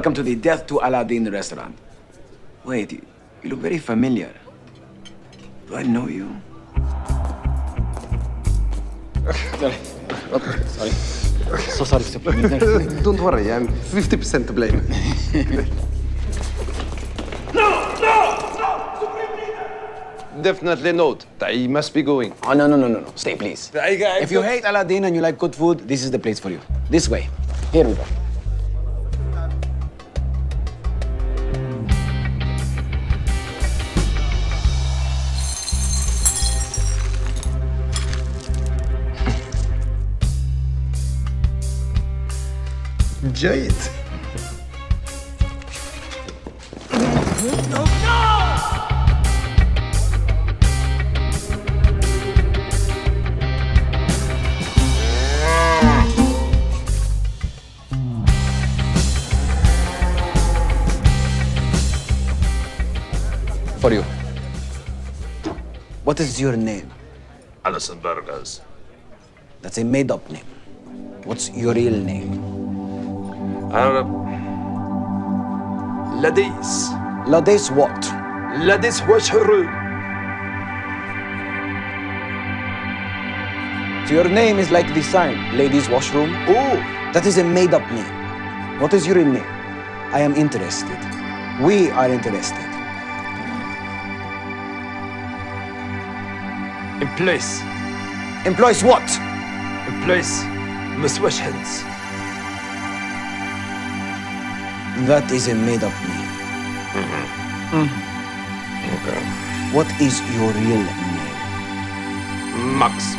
Welcome to the Death to Aladeen restaurant. Wait, you, you look very familiar. Do I know you? Sorry. So sorry, Mr. Prime Minister. Don't worry, I'm 50% to blame. No! No! No! Supreme Leader! Definitely not. I must be going. Oh, no, no, no, no, no. Stay, please. If you hate Aladeen and you like good food, this is the place for you. This way. Here we go. Jade. For you. What is your name? Alison Burgers. That's a made up name. What's your real name? Uh, لديس Lades what? لديس وشهر So your name is like the sign, ladies' washroom. Oh, That is a made up name. What is your real name? I am interested. We are interested. in place Employs what? in place مسوشهنز That is a made up name. Mm-hmm. Mm-hmm. Okay. What is your real name? Max.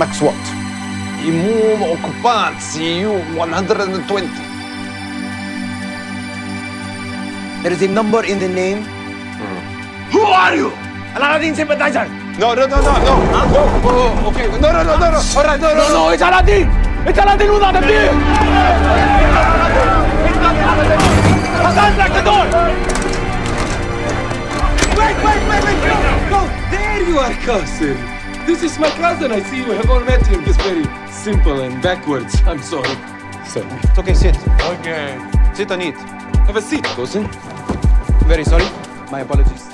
Max what? Imum occupancy, you 120. There is a number in the name. Mm-hmm. Who are you? Aladeen sympathizer! No, no, no, no, no. No, oh, oh, oh, okay. No, no, no, no, no. All right, no, no, no. No, it's Aladeen! It's Aladeen without a beard! Hassan, lock the door! Wait, wait, wait, wait, go, go! There you are, cousin. This is my cousin. I see you have all met him. He's very simple and backwards. I'm sorry. Sorry. It's okay, sit. Okay. Sit and eat. Have a seat, cousin. Very sorry. My apologies.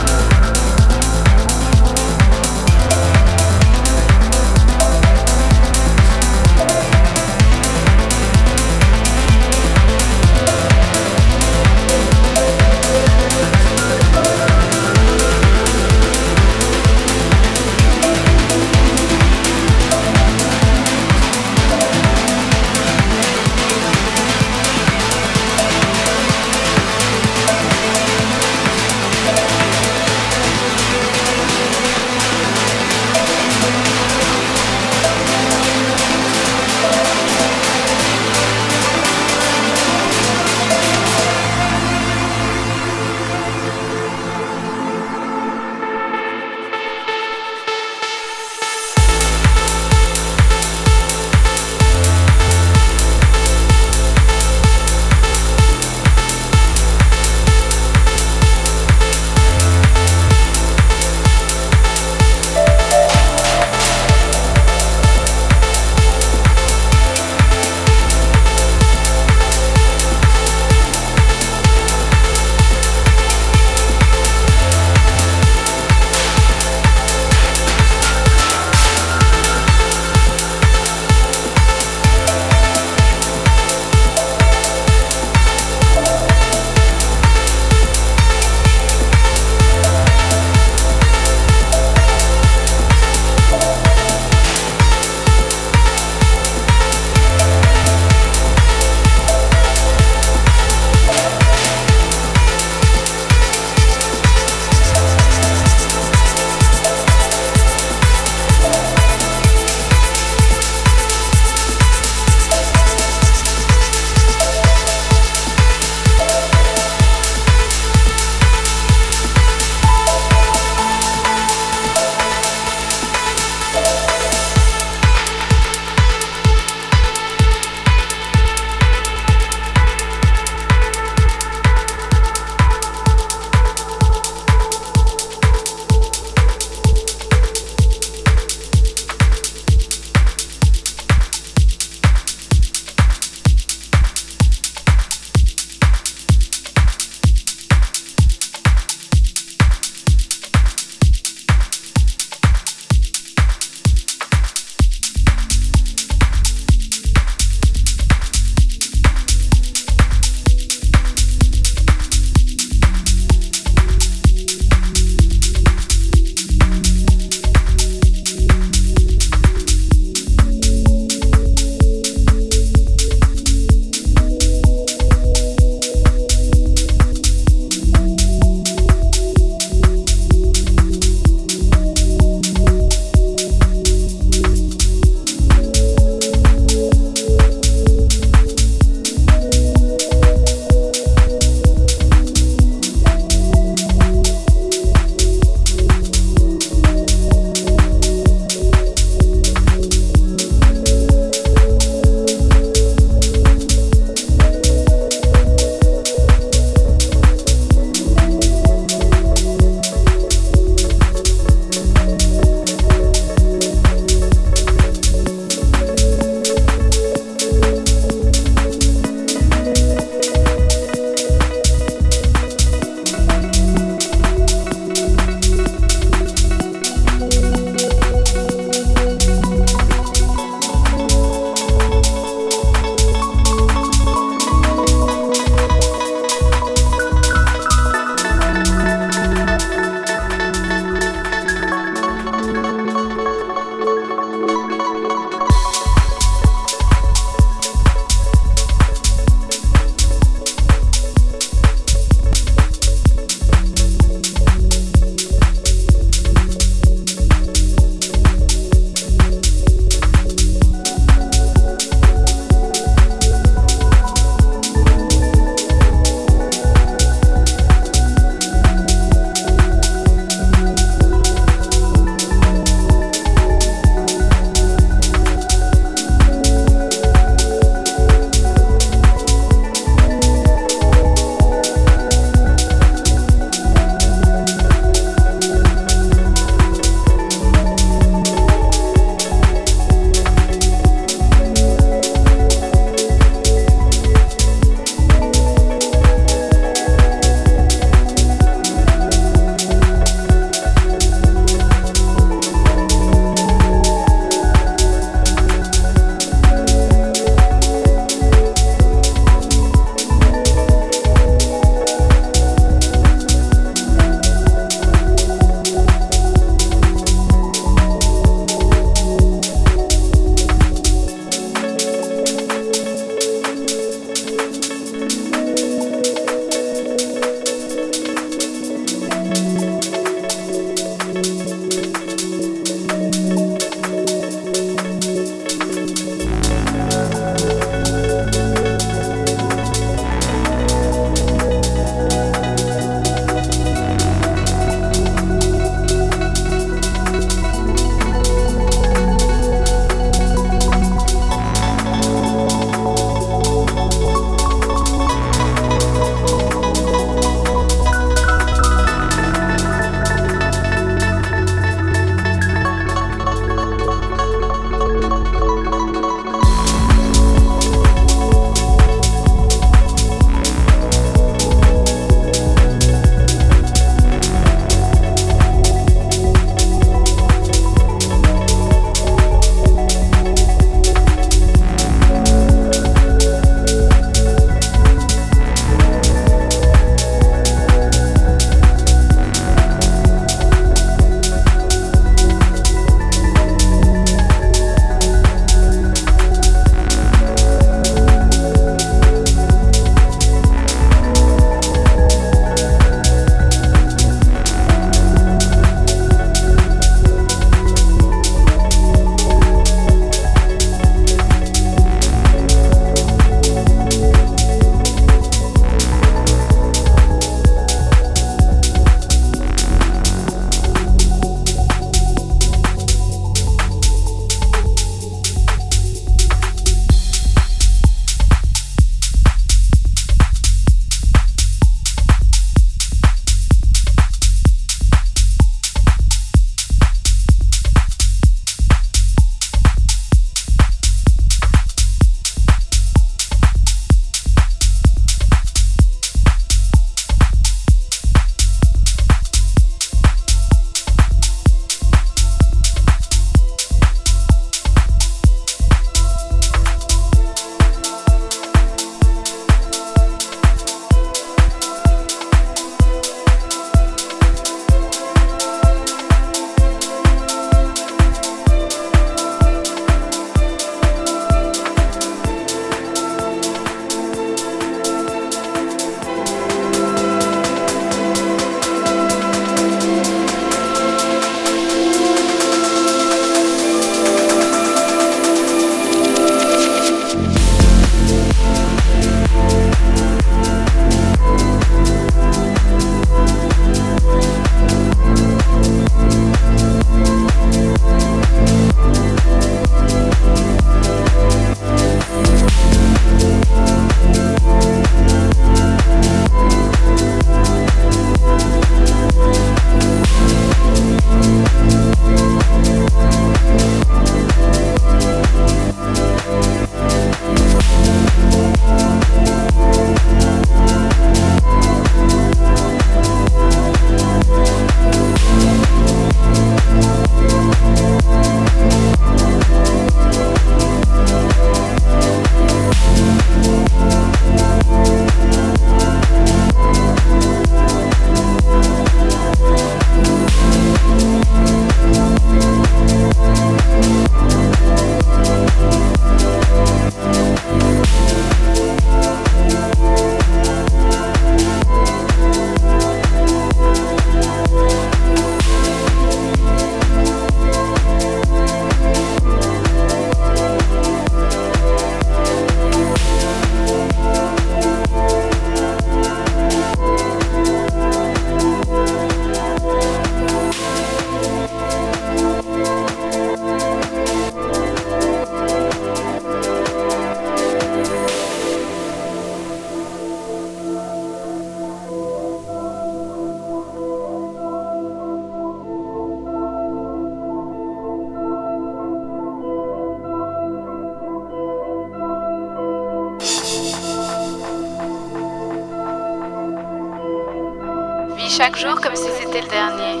Chaque jour comme si c'était le dernier.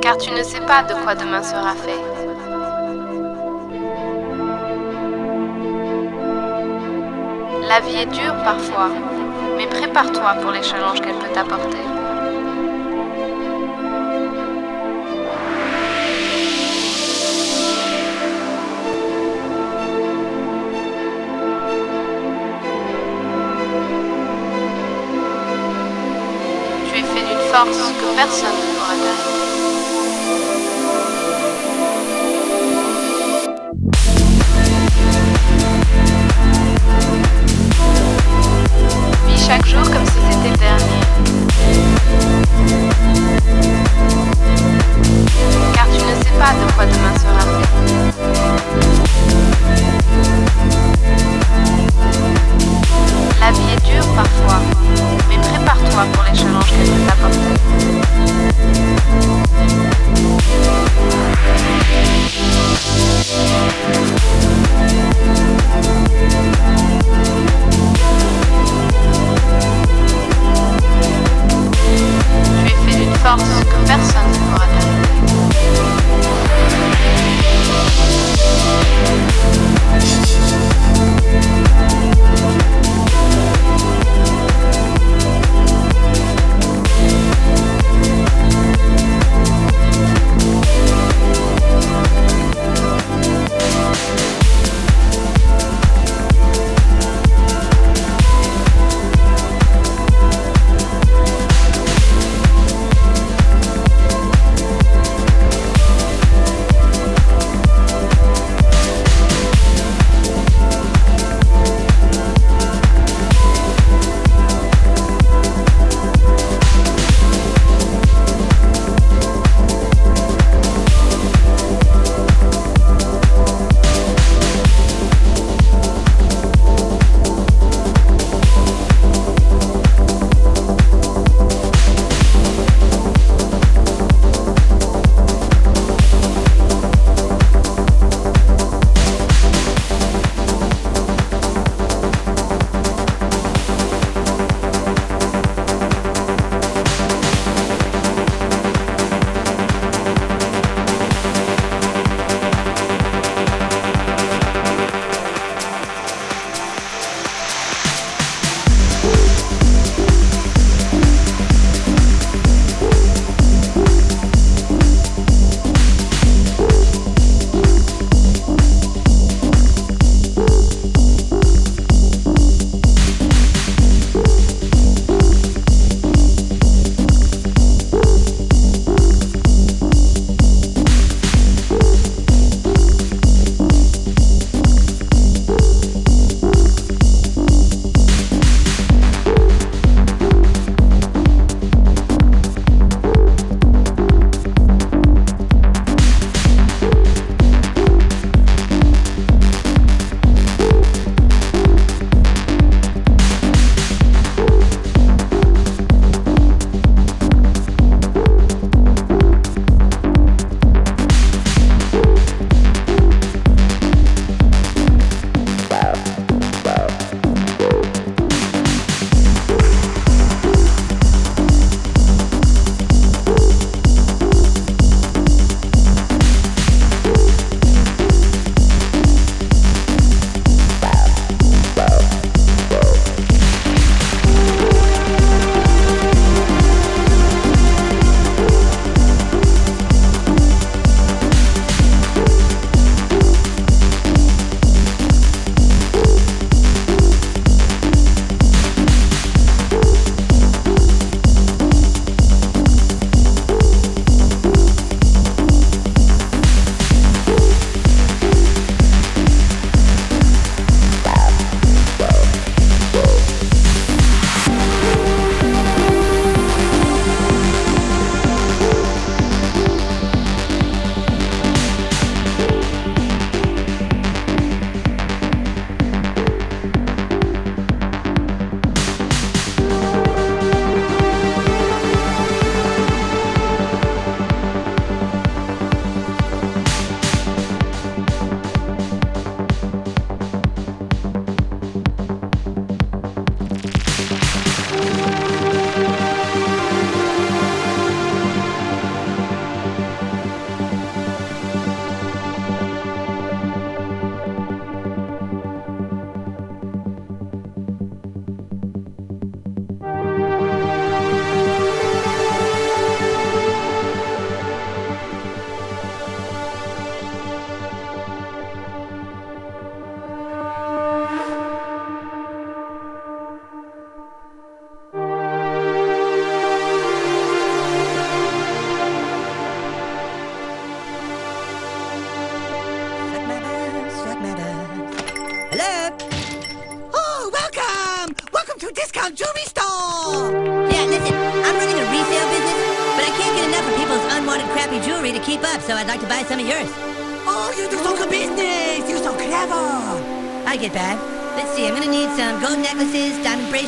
Car tu ne sais pas de quoi demain sera fait. La vie est dure parfois, mais prépare-toi pour les challenges qu'elle peut t'apporter. Que personne ne pourra t'arrêter. Vis chaque jour comme si c'était le dernier. Car tu ne sais pas de quoi demain sera fait. La vie est dure parfois, mais prépare-toi pour les challenges qu'elle peut t'apporter fait d'une force que personne ne pourra t'arriver.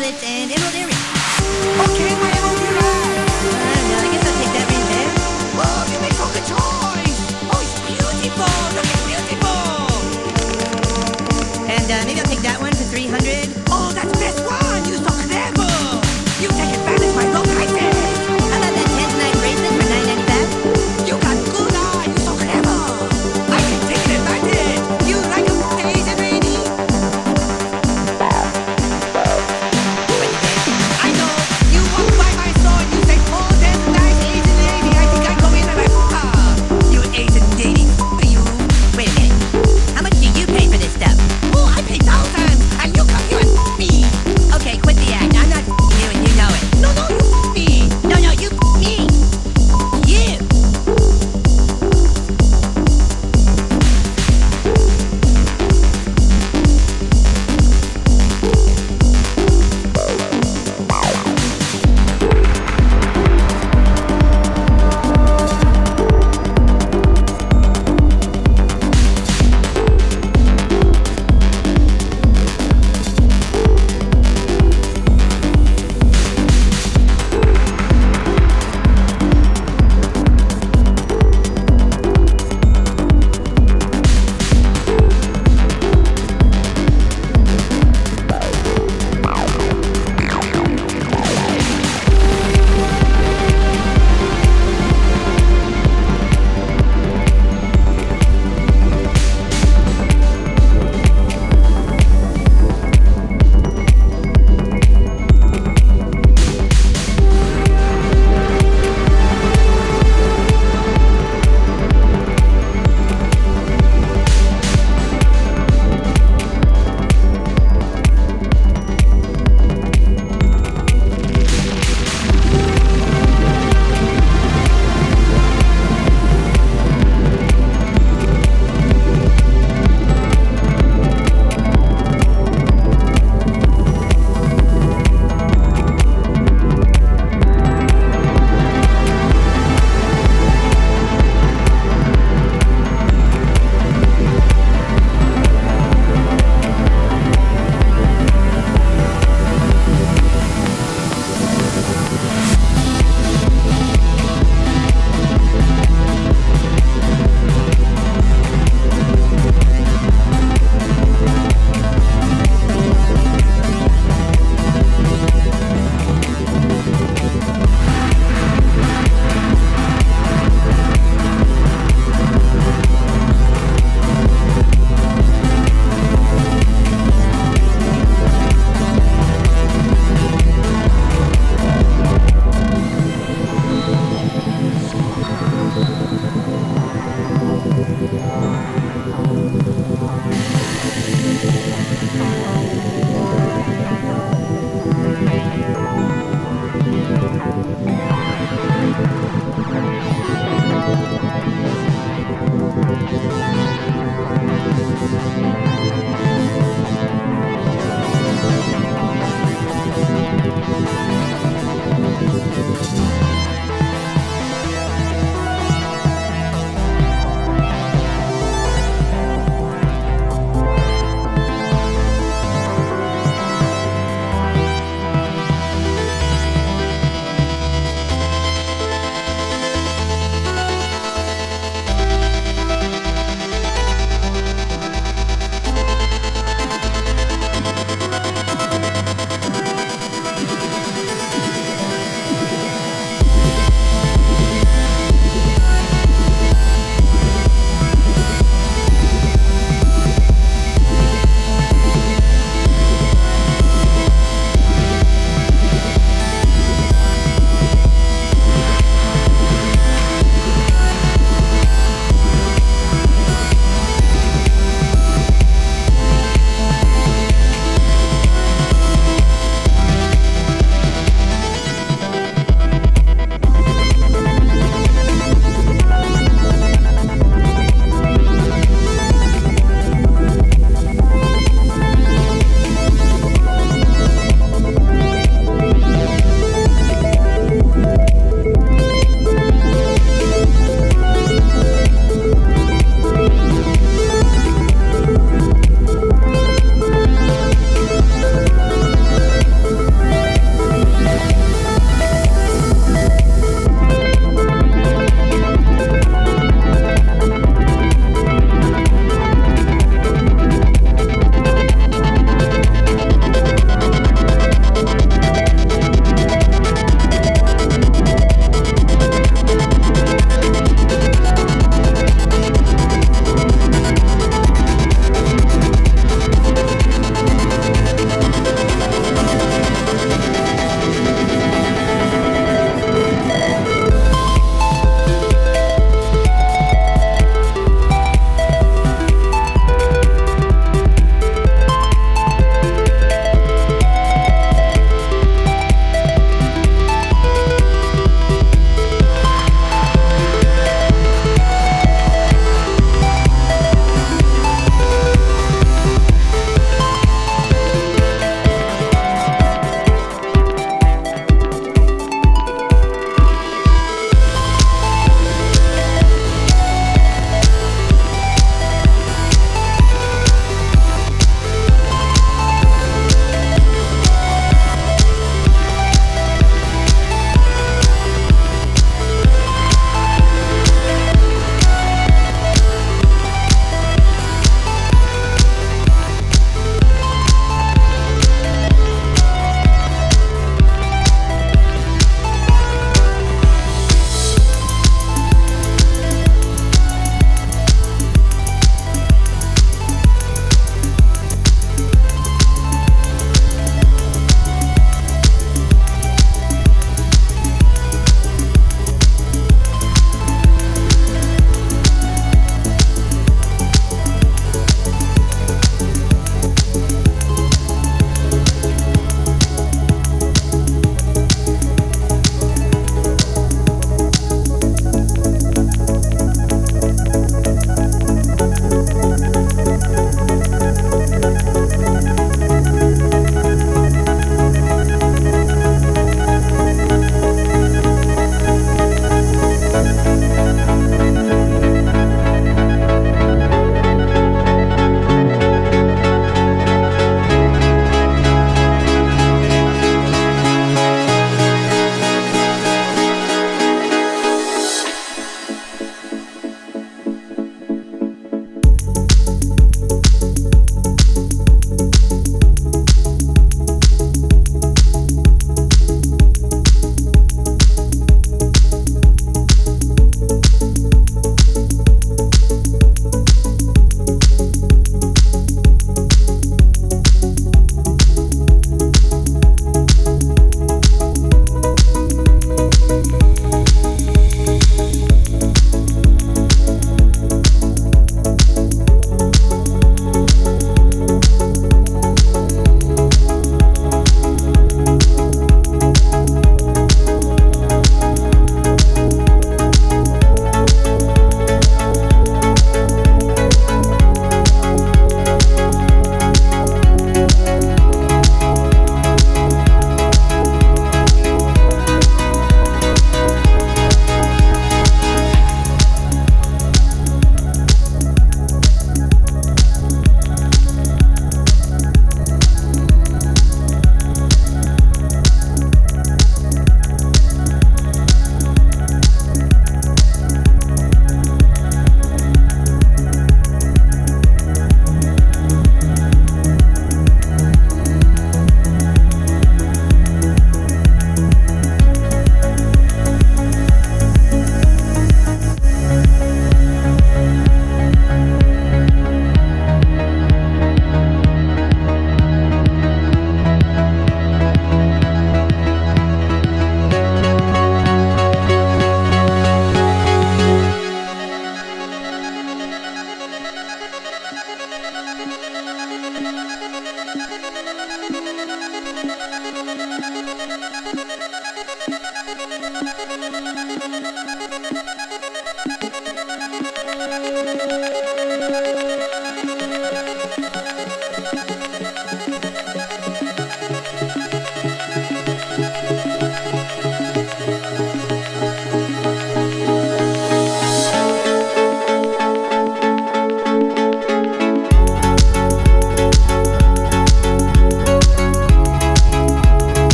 Diamond bracelets,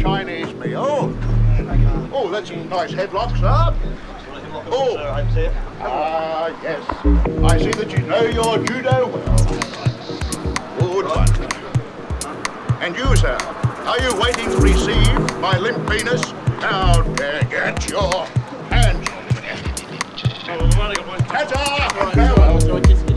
Chinese meal? Oh, that's a nice headlock, sir. Oh, ah, yes. I see that you know your judo well. Good one. And you, sir, are you waiting to receive my limp penis? Now, uh, get your hands. Ta-ta! Farewell.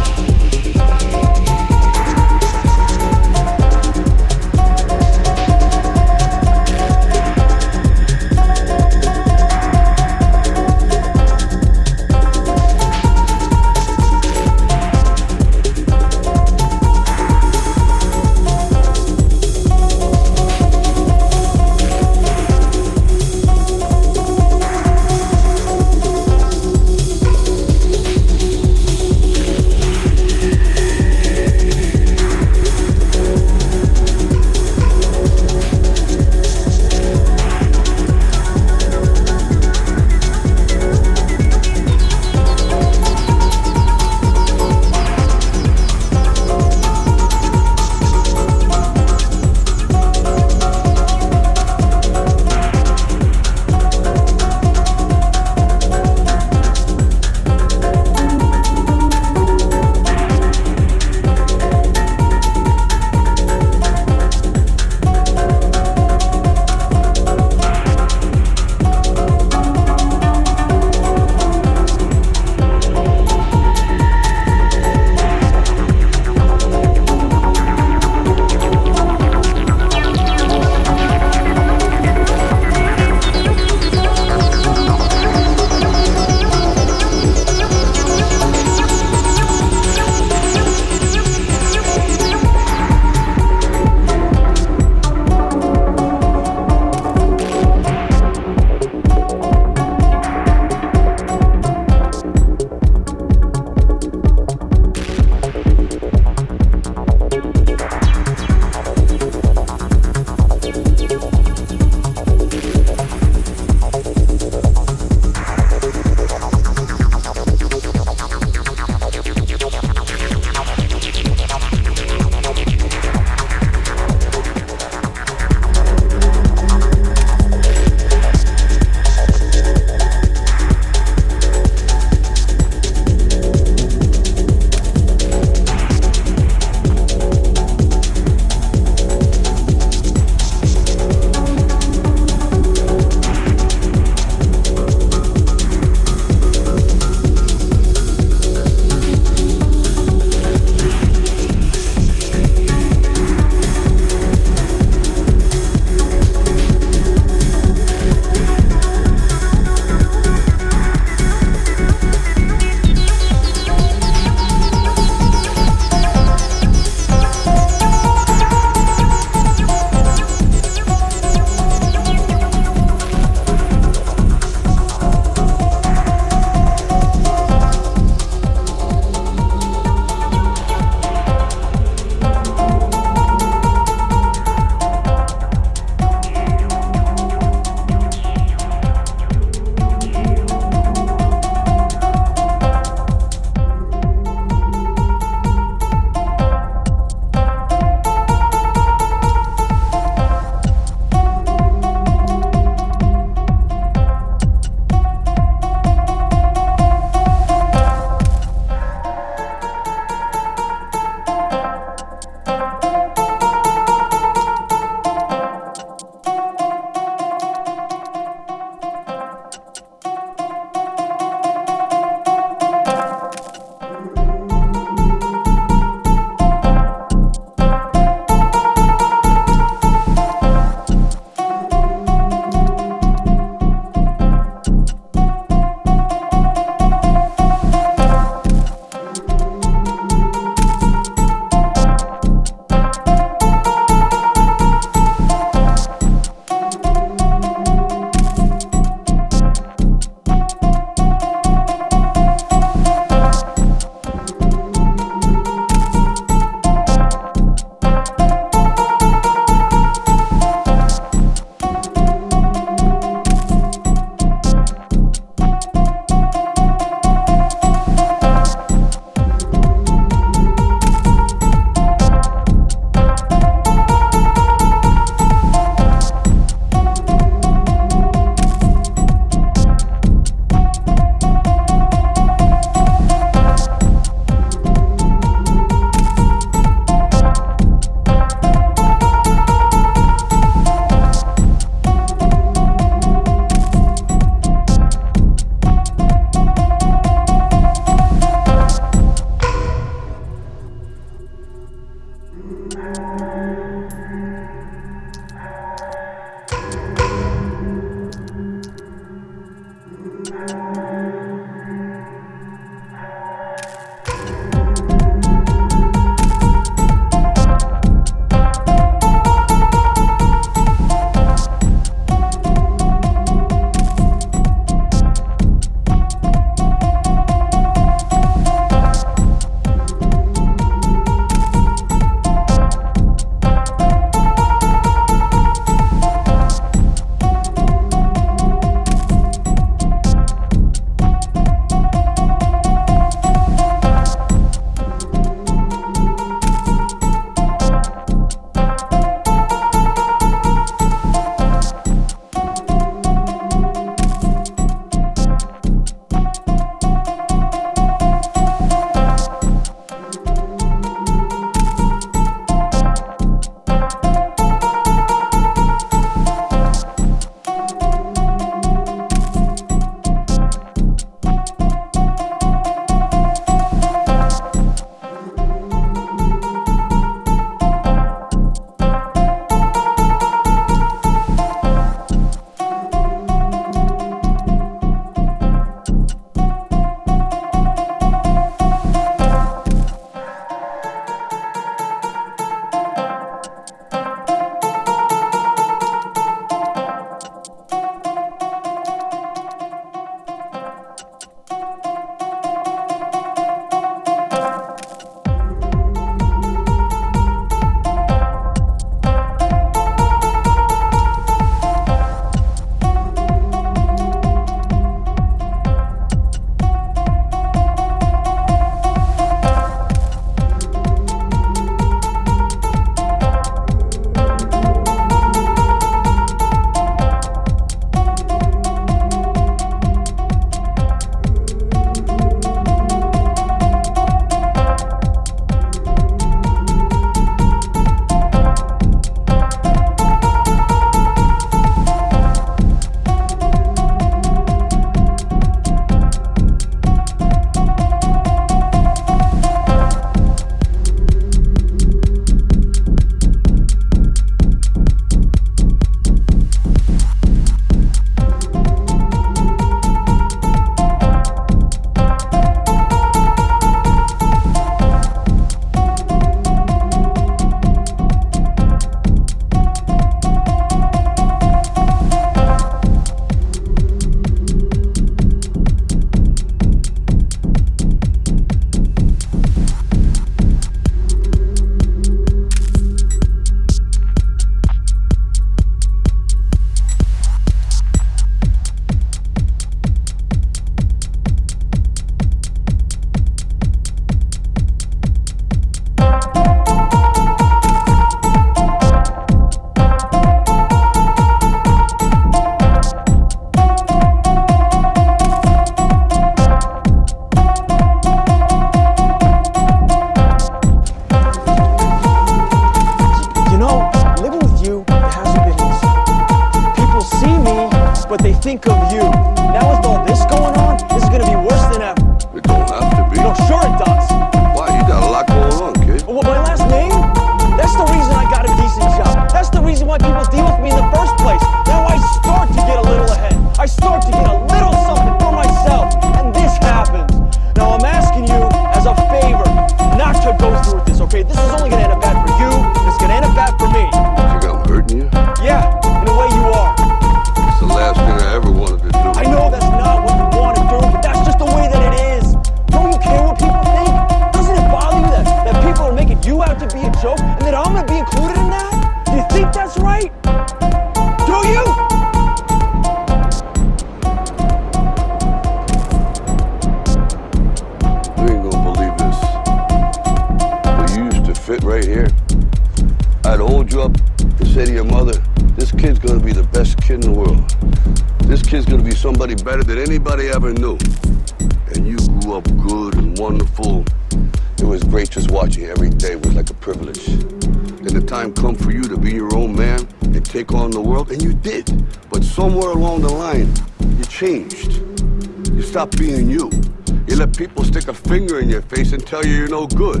No good.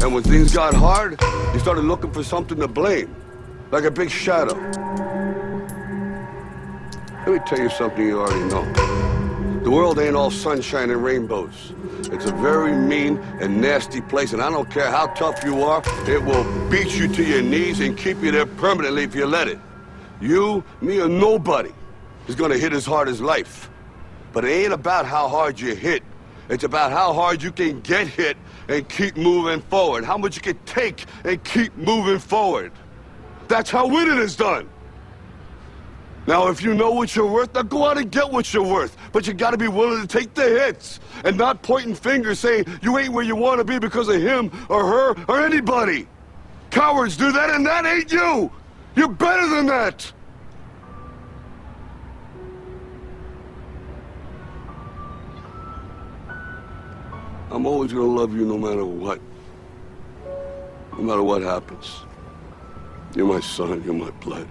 And when things got hard, you started looking for something to blame, like a big shadow. Let me tell you something you already know. The world ain't all sunshine and rainbows. It's a very mean and nasty place, and I don't care how tough you are, it will beat you to your knees and keep you there permanently if you let it. You, me, or nobody is gonna hit as hard as life. But it ain't about how hard you hit. It's about how hard you can get hit and keep moving forward. How much you can take and keep moving forward. That's how winning is done. Now, if you know what you're worth, now go out and get what you're worth. But you gotta be willing to take the hits and not pointing fingers saying you ain't where you wanna be because of him or her or anybody. Cowards do that, and that ain't you. You're better than that. I'm always gonna love you no matter what. No matter what happens. You're my son, you're my blood.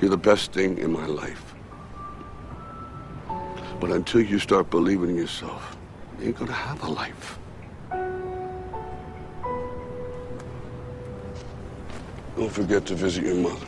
You're the best thing in my life. But until you start believing in yourself, you ain't gonna have a life. Don't forget to visit your mother.